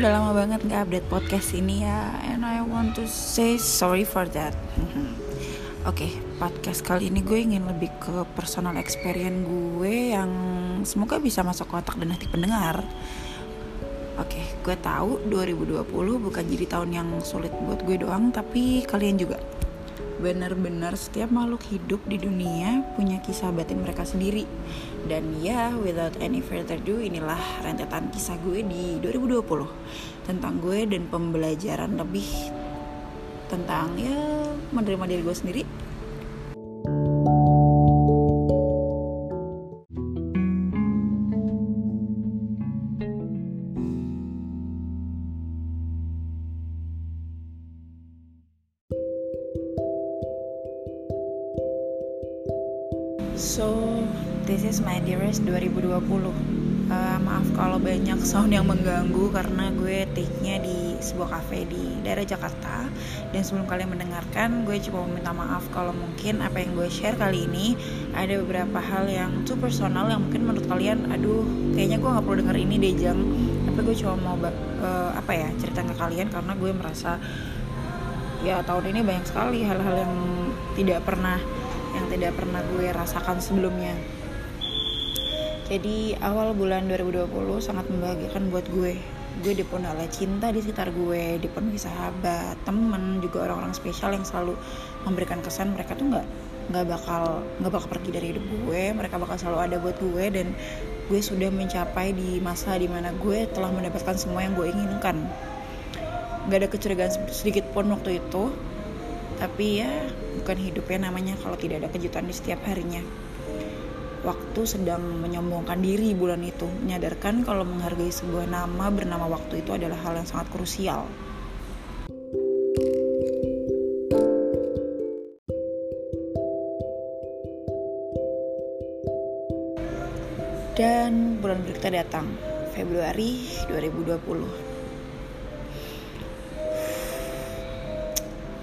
udah lama banget nggak update podcast ini ya And I want to say sorry for that Oke, okay, podcast kali ini gue ingin lebih ke personal experience gue yang semoga bisa masuk otak dan hati pendengar. Oke, okay, gue tahu 2020 bukan jadi tahun yang sulit buat gue doang, tapi kalian juga. Benar-benar setiap makhluk hidup di dunia punya kisah batin mereka sendiri. Dan ya, without any further ado, inilah rentetan kisah gue di 2020 tentang gue dan pembelajaran lebih tentang ya menerima diri gue sendiri So, this is my dearest 2020 uh, Maaf kalau banyak sound yang mengganggu Karena gue take-nya di sebuah cafe di daerah Jakarta. Dan sebelum kalian mendengarkan Gue coba meminta maaf kalau mungkin apa yang gue share kali ini Ada beberapa hal yang too personal Yang mungkin menurut kalian Aduh, kayaknya gue gak perlu denger ini deh Jang. Tapi gue cuma mau uh, apa ya cerita ke kalian Karena gue merasa Ya tahun ini banyak sekali hal-hal yang tidak pernah tidak pernah gue rasakan sebelumnya. Jadi awal bulan 2020 sangat membahagiakan buat gue. Gue dipenuhi oleh cinta di sekitar gue, dipenuhi sahabat, temen, juga orang-orang spesial yang selalu memberikan kesan mereka tuh nggak nggak bakal nggak bakal pergi dari hidup gue. Mereka bakal selalu ada buat gue dan gue sudah mencapai di masa di mana gue telah mendapatkan semua yang gue inginkan. Gak ada kecurigaan sedikit pun waktu itu tapi ya bukan hidupnya namanya kalau tidak ada kejutan di setiap harinya. Waktu sedang menyombongkan diri bulan itu, menyadarkan kalau menghargai sebuah nama bernama waktu itu adalah hal yang sangat krusial. Dan bulan berikutnya datang, Februari 2020.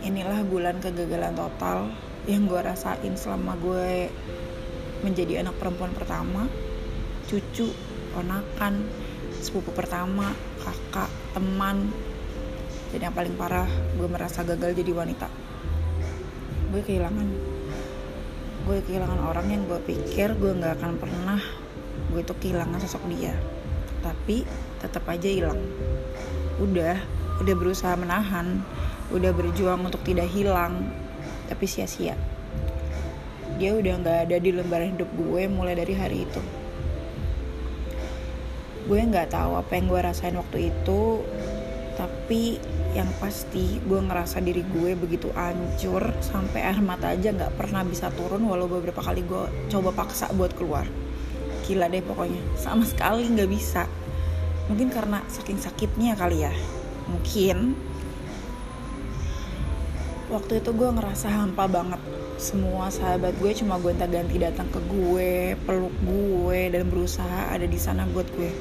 Inilah bulan kegagalan total yang gue rasain selama gue menjadi anak perempuan pertama cucu ponakan sepupu pertama kakak teman. Dan yang paling parah gue merasa gagal jadi wanita. Gue kehilangan. Gue kehilangan orang yang gue pikir gue nggak akan pernah gue itu kehilangan sosok dia. Tapi tetap aja hilang. Udah udah berusaha menahan udah berjuang untuk tidak hilang tapi sia-sia. Dia udah nggak ada di lembaran hidup gue mulai dari hari itu. Gue nggak tahu apa yang gue rasain waktu itu tapi yang pasti gue ngerasa diri gue begitu hancur sampai air mata aja nggak pernah bisa turun walau beberapa kali gue coba paksa buat keluar. Gila deh pokoknya sama sekali nggak bisa. Mungkin karena saking sakitnya kali ya. Mungkin waktu itu gue ngerasa hampa banget. Semua sahabat gue cuma gonta ganti datang ke gue peluk gue dan berusaha ada di sana buat gue.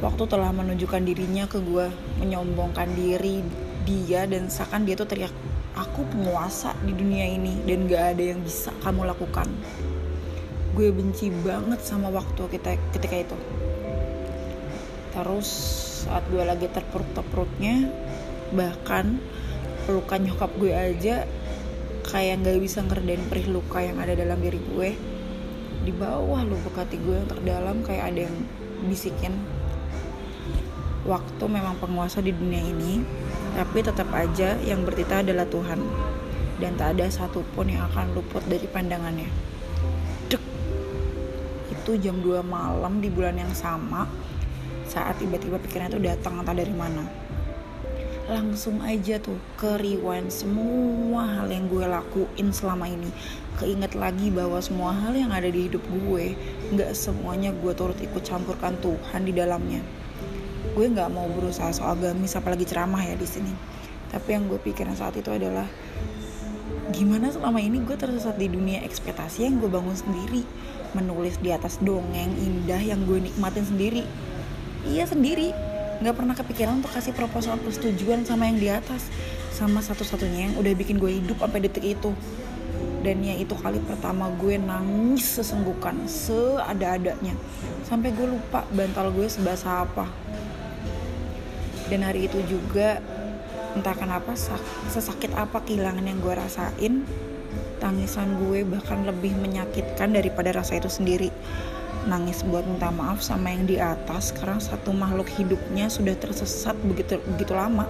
Waktu telah menunjukkan dirinya ke gue menyombongkan diri dia dan seakan dia tuh teriak aku penguasa di dunia ini dan gak ada yang bisa kamu lakukan. Gue benci banget sama waktu kita ketika itu. Terus saat gue lagi terperut-terperutnya bahkan pelukan nyokap gue aja kayak nggak bisa ngerdain perih luka yang ada dalam diri gue. Di bawah lubuk hati gue yang terdalam kayak ada yang bisikin. Waktu memang penguasa di dunia ini tapi tetap aja yang bertita adalah Tuhan. Dan tak ada satupun yang akan luput dari pandangannya. Dek. itu jam 2 malam di bulan yang sama saat tiba-tiba pikirannya tuh datang entah dari mana langsung aja tuh ke rewind semua hal yang gue lakuin selama ini. Keinget lagi bahwa semua hal yang ada di hidup gue nggak semuanya gue turut ikut campurkan Tuhan di dalamnya. Gue nggak mau berusaha soal agamis apalagi ceramah ya di sini. Tapi yang gue pikirin saat itu adalah gimana selama ini gue tersesat di dunia ekspektasi yang gue bangun sendiri. Menulis di atas dongeng indah yang gue nikmatin sendiri. Iya sendiri nggak pernah kepikiran untuk kasih proposal persetujuan sama yang di atas sama satu-satunya yang udah bikin gue hidup sampai detik itu. Dan ya itu kali pertama gue nangis sesenggukan seada-adanya. Sampai gue lupa bantal gue sebasa apa. Dan hari itu juga entah kenapa sesakit apa kehilangan yang gue rasain tangisan gue bahkan lebih menyakitkan daripada rasa itu sendiri nangis buat minta maaf sama yang di atas karena satu makhluk hidupnya sudah tersesat begitu begitu lama.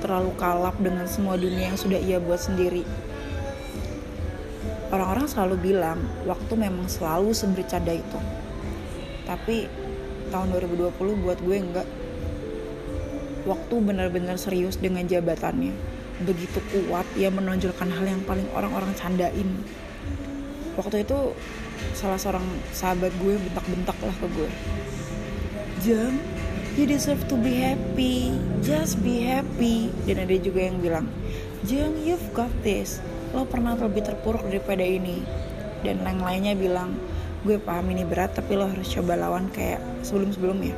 Terlalu kalap dengan semua dunia yang sudah ia buat sendiri. Orang-orang selalu bilang waktu memang selalu sebercanda itu. Tapi tahun 2020 buat gue enggak. Waktu benar-benar serius dengan jabatannya. Begitu kuat ia menonjolkan hal yang paling orang-orang candain. Waktu itu salah seorang sahabat gue bentak-bentak lah ke gue. Jam you deserve to be happy. Just be happy. Dan ada juga yang bilang Jang you've got this. Lo pernah lebih terpuruk daripada ini. Dan yang lainnya bilang gue paham ini berat tapi lo harus coba lawan kayak sebelum-sebelumnya.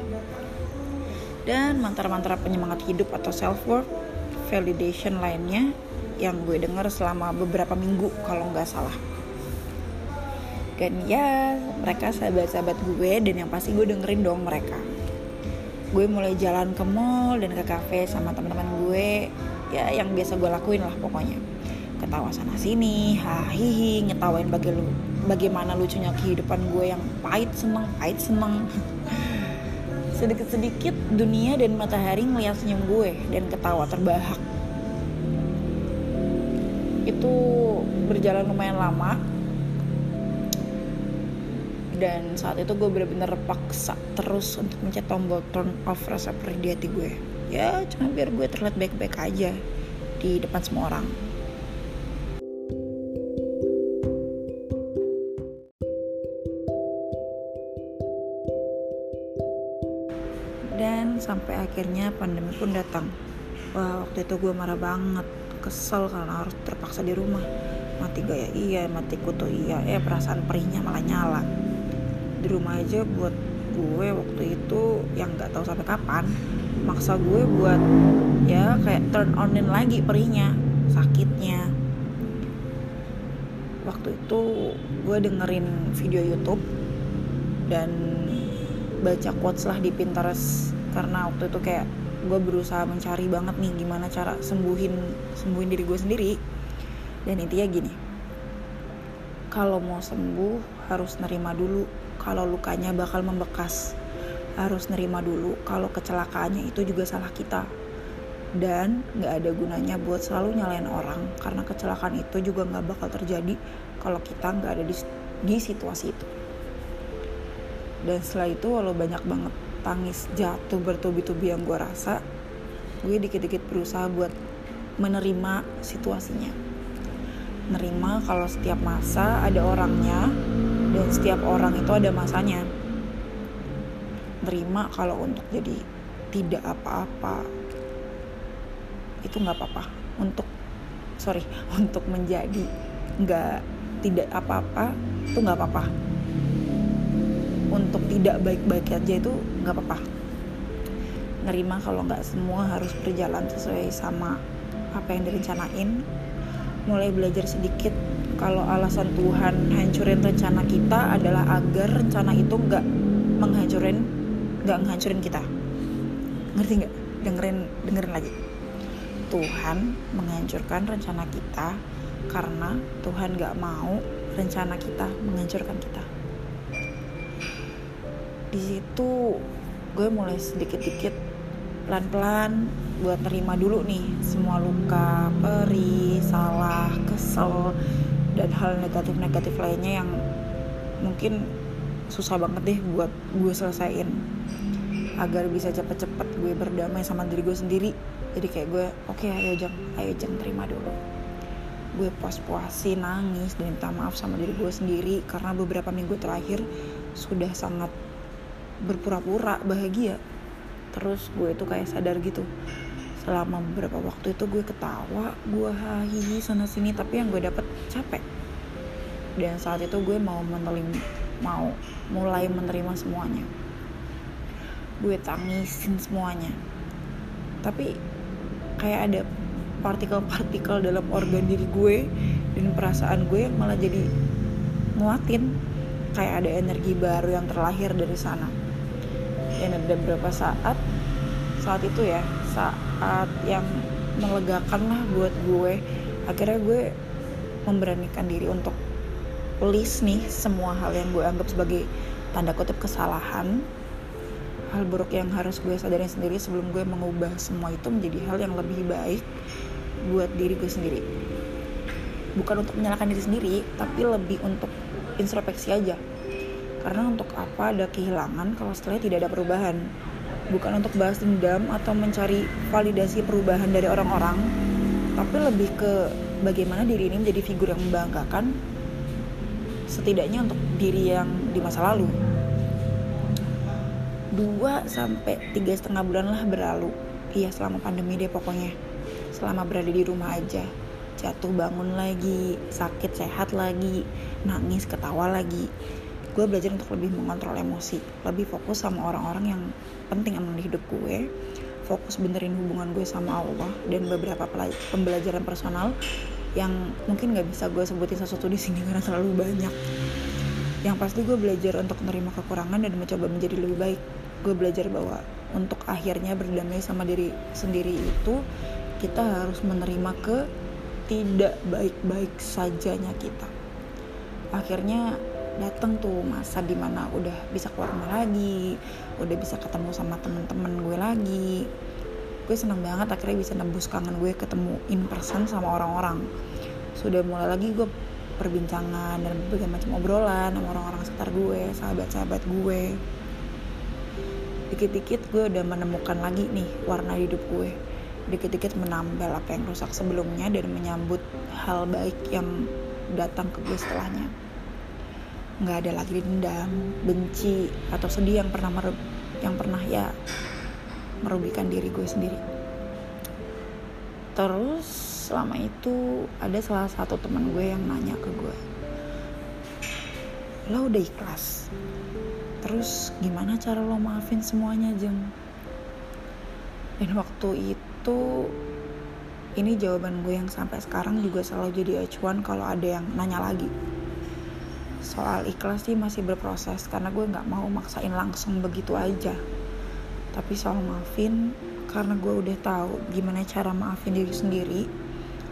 Dan mantra-mantra penyemangat hidup atau self worth validation lainnya yang gue denger selama beberapa minggu kalau nggak salah dan ya mereka sahabat-sahabat gue dan yang pasti gue dengerin dong mereka. Gue mulai jalan ke mall dan ke cafe sama teman-teman gue. Ya yang biasa gue lakuin lah pokoknya. Ketawa sana sini hahihi ngetawain bagi lu bagaimana lucunya kehidupan gue yang pahit seneng pahit seneng. Sedikit-sedikit dunia dan matahari melihat senyum gue dan ketawa terbahak. Itu berjalan lumayan lama dan saat itu gue bener-bener paksa terus untuk mencet tombol turn off rasa perih di hati gue. Ya cuma biar gue terlihat baik-baik aja di depan semua orang. Sampai akhirnya pandemi pun datang. Wah waktu itu gue marah banget kesel karena harus terpaksa di rumah. Mati gaya iya mati kutu iya. Eh perasaan perihnya malah nyala di rumah aja buat gue waktu itu yang nggak tahu sampai kapan. Maksa gue buat ya kayak turn onin lagi perihnya sakitnya. Waktu itu gue dengerin video YouTube dan baca quotes lah di Pinterest karena waktu itu kayak gue berusaha mencari banget nih gimana cara sembuhin sembuhin diri gue sendiri. Dan intinya gini kalau mau sembuh harus nerima dulu kalau lukanya bakal membekas. Harus nerima dulu kalau kecelakaannya itu juga salah kita. Dan nggak ada gunanya buat selalu nyalain orang karena kecelakaan itu juga nggak bakal terjadi kalau kita nggak ada di, di situasi itu. Dan setelah itu walau banyak banget tangis jatuh bertubi-tubi yang gue rasa gue dikit-dikit berusaha buat menerima situasinya. Nerima kalau setiap masa ada orangnya dan setiap orang itu ada masanya. Nerima kalau untuk jadi tidak apa-apa. Itu nggak apa-apa. Untuk sorry untuk menjadi nggak tidak apa-apa itu nggak apa-apa. Untuk tidak baik-baik aja itu nggak apa-apa. Nerima kalau nggak semua harus berjalan sesuai sama apa yang direncanain. Mulai belajar sedikit kalau alasan Tuhan hancurin rencana kita adalah agar rencana itu nggak menghancurin nggak menghancurin kita. Ngerti nggak? Dengerin dengerin lagi. Tuhan menghancurkan rencana kita karena Tuhan nggak mau rencana kita menghancurkan kita. Di situ gue mulai sedikit-dikit pelan-pelan buat terima dulu nih semua luka, perih, salah, kesel dan hal negatif-negatif lainnya yang mungkin susah banget deh buat gue selesaiin. Agar bisa cepet-cepet gue berdamai sama diri gue sendiri. Jadi kayak gue oke okay, ayo jang. Ayo jang terima dulu. Gue puas-puasin nangis dan minta maaf sama diri gue sendiri. Karena beberapa minggu terakhir sudah sangat berpura-pura bahagia. Terus gue itu kayak sadar gitu selama beberapa waktu itu gue ketawa gue hahihi sana sini tapi yang gue dapet capek. Dan saat itu gue mau menerima mau mulai menerima semuanya. Gue tangisin semuanya. Tapi kayak ada partikel-partikel dalam organ diri gue dan perasaan gue yang malah jadi nguatin. Kayak ada energi baru yang terlahir dari sana. Dan ada beberapa saat saat itu ya saat yang melegakan lah buat gue. Akhirnya gue memberanikan diri untuk list nih semua hal yang gue anggap sebagai tanda kutip kesalahan. Hal buruk yang harus gue sadarin sendiri sebelum gue mengubah semua itu menjadi hal yang lebih baik buat diri gue sendiri. Bukan untuk menyalahkan diri sendiri tapi lebih untuk introspeksi aja. Karena untuk apa ada kehilangan kalau setelahnya tidak ada perubahan bukan untuk bahas dendam atau mencari validasi perubahan dari orang-orang tapi lebih ke bagaimana diri ini menjadi figur yang membanggakan setidaknya untuk diri yang di masa lalu. Dua sampai tiga setengah bulan lah berlalu. Iya selama pandemi deh pokoknya. Selama berada di rumah aja. Jatuh bangun lagi sakit sehat lagi nangis ketawa lagi gue belajar untuk lebih mengontrol emosi lebih fokus sama orang-orang yang penting emang di hidup gue fokus benerin hubungan gue sama Allah dan beberapa pembelajaran personal yang mungkin nggak bisa gue sebutin sesuatu di sini karena terlalu banyak. Yang pasti gue belajar untuk menerima kekurangan dan mencoba menjadi lebih baik. Gue belajar bahwa untuk akhirnya berdamai sama diri sendiri itu kita harus menerima ke tidak baik-baik sajanya kita. Akhirnya datang tuh masa di mana udah bisa keluar rumah lagi udah bisa ketemu sama temen-temen gue lagi. Gue seneng banget akhirnya bisa nembus kangen gue ketemu in person sama orang-orang. Sudah mulai lagi gue perbincangan dan berbagai macam obrolan sama orang-orang sekitar gue sahabat-sahabat gue. Dikit-dikit gue udah menemukan lagi nih warna hidup gue. Dikit-dikit menambal apa yang rusak sebelumnya dan menyambut hal baik yang datang ke gue setelahnya nggak ada lagi dendam benci atau sedih yang pernah yang pernah ya merugikan diri gue sendiri. Terus selama itu ada salah satu teman gue yang nanya ke gue lo udah ikhlas? Terus gimana cara lo maafin semuanya jeng? Dan waktu itu ini jawaban gue yang sampai sekarang juga selalu jadi acuan kalau ada yang nanya lagi soal ikhlas sih masih berproses karena gue nggak mau maksain langsung begitu aja. Tapi soal maafin karena gue udah tahu gimana cara maafin diri sendiri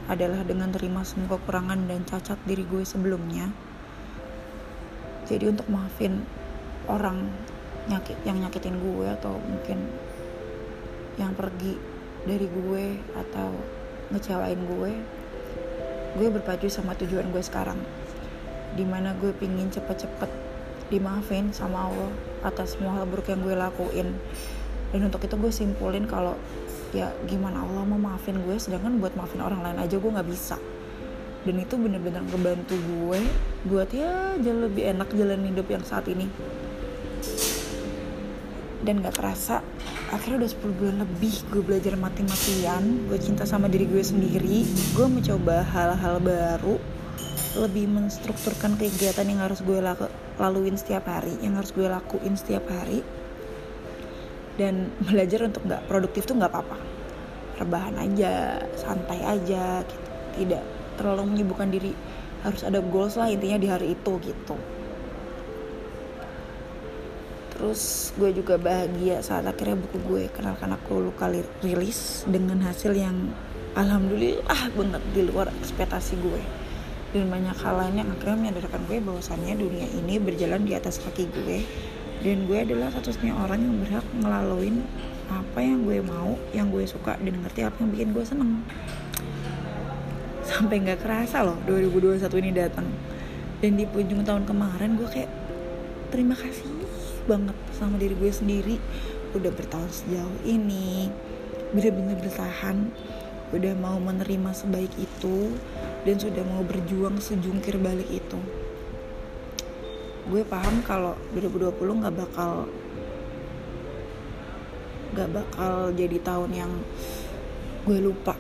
adalah dengan terima semua kekurangan dan cacat diri gue sebelumnya. Jadi untuk maafin orang nyakit yang nyakitin gue atau mungkin yang pergi dari gue atau ngecewain gue gue berpacu sama tujuan gue sekarang di mana gue pingin cepet-cepet dimaafin sama Allah atas semua hal buruk yang gue lakuin. Dan untuk itu gue simpulin kalau ya gimana Allah mau maafin gue sedangkan buat maafin orang lain aja gue nggak bisa. Dan itu bener-bener ngebantu gue buat ya jauh lebih enak jalan hidup yang saat ini. Dan gak kerasa akhirnya udah 10 bulan lebih gue belajar mati-matian gue cinta sama diri gue sendiri gue mencoba hal-hal baru lebih menstrukturkan kegiatan yang harus gue laku, laluin setiap hari yang harus gue lakuin setiap hari. Dan belajar untuk nggak produktif tuh nggak apa-apa. Rebahan aja santai aja gitu. Tidak terlalu menyibukkan diri. Harus ada goals lah intinya di hari itu gitu. Terus gue juga bahagia saat akhirnya buku gue kenalkan aku luka rilis dengan hasil yang alhamdulillah banget di luar ekspektasi gue dan banyak hal lain yang akhirnya menyadarkan gue bahwasannya dunia ini berjalan di atas kaki gue. Dan gue adalah satu-satunya orang yang berhak ngelaluin apa yang gue mau yang gue suka dan ngerti apa yang bikin gue seneng. Sampai nggak kerasa loh 2021 ini datang. Dan di ujung tahun kemarin gue kayak terima kasih banget sama diri gue sendiri. Udah bertahun sejauh ini bener-bener bertahan. Udah mau menerima sebaik itu dan sudah mau berjuang sejungkir balik itu. Gue paham kalau 2020 nggak bakal nggak bakal jadi tahun yang gue lupa.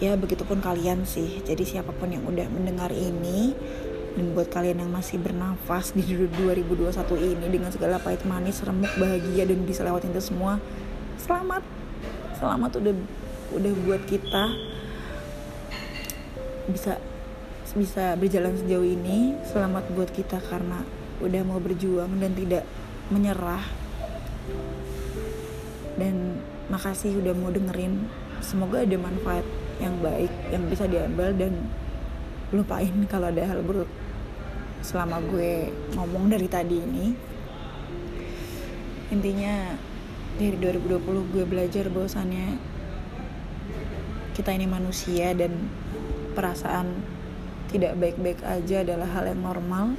Ya begitupun kalian sih. Jadi siapa pun yang udah mendengar ini dan buat kalian yang masih bernafas di 2021 ini dengan segala pahit manis remuk bahagia dan bisa lewatin itu semua selamat. Selamat udah udah buat kita bisa bisa berjalan sejauh ini selamat buat kita karena udah mau berjuang dan tidak menyerah. Dan makasih udah mau dengerin. Semoga ada manfaat yang baik yang bisa diambil dan lupain kalau ada hal buruk. Selama gue ngomong dari tadi ini intinya dari 2020 gue belajar bahwasannya kita ini manusia dan perasaan tidak baik-baik aja adalah hal yang normal.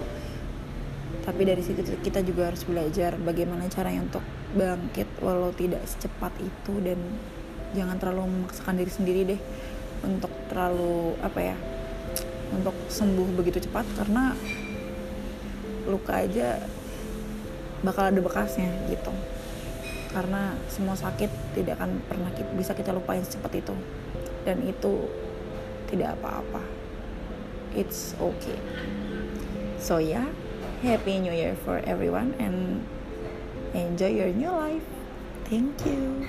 Tapi dari situ kita juga harus belajar bagaimana caranya untuk bangkit walau tidak secepat itu dan jangan terlalu memaksakan diri sendiri deh untuk terlalu apa ya untuk sembuh begitu cepat karena luka aja bakal ada bekasnya gitu. Karena semua sakit tidak akan pernah bisa kita lupain secepat itu. Dan itu tidak apa-apa. It's okay. So yeah happy new year for everyone and enjoy your new life. Thank you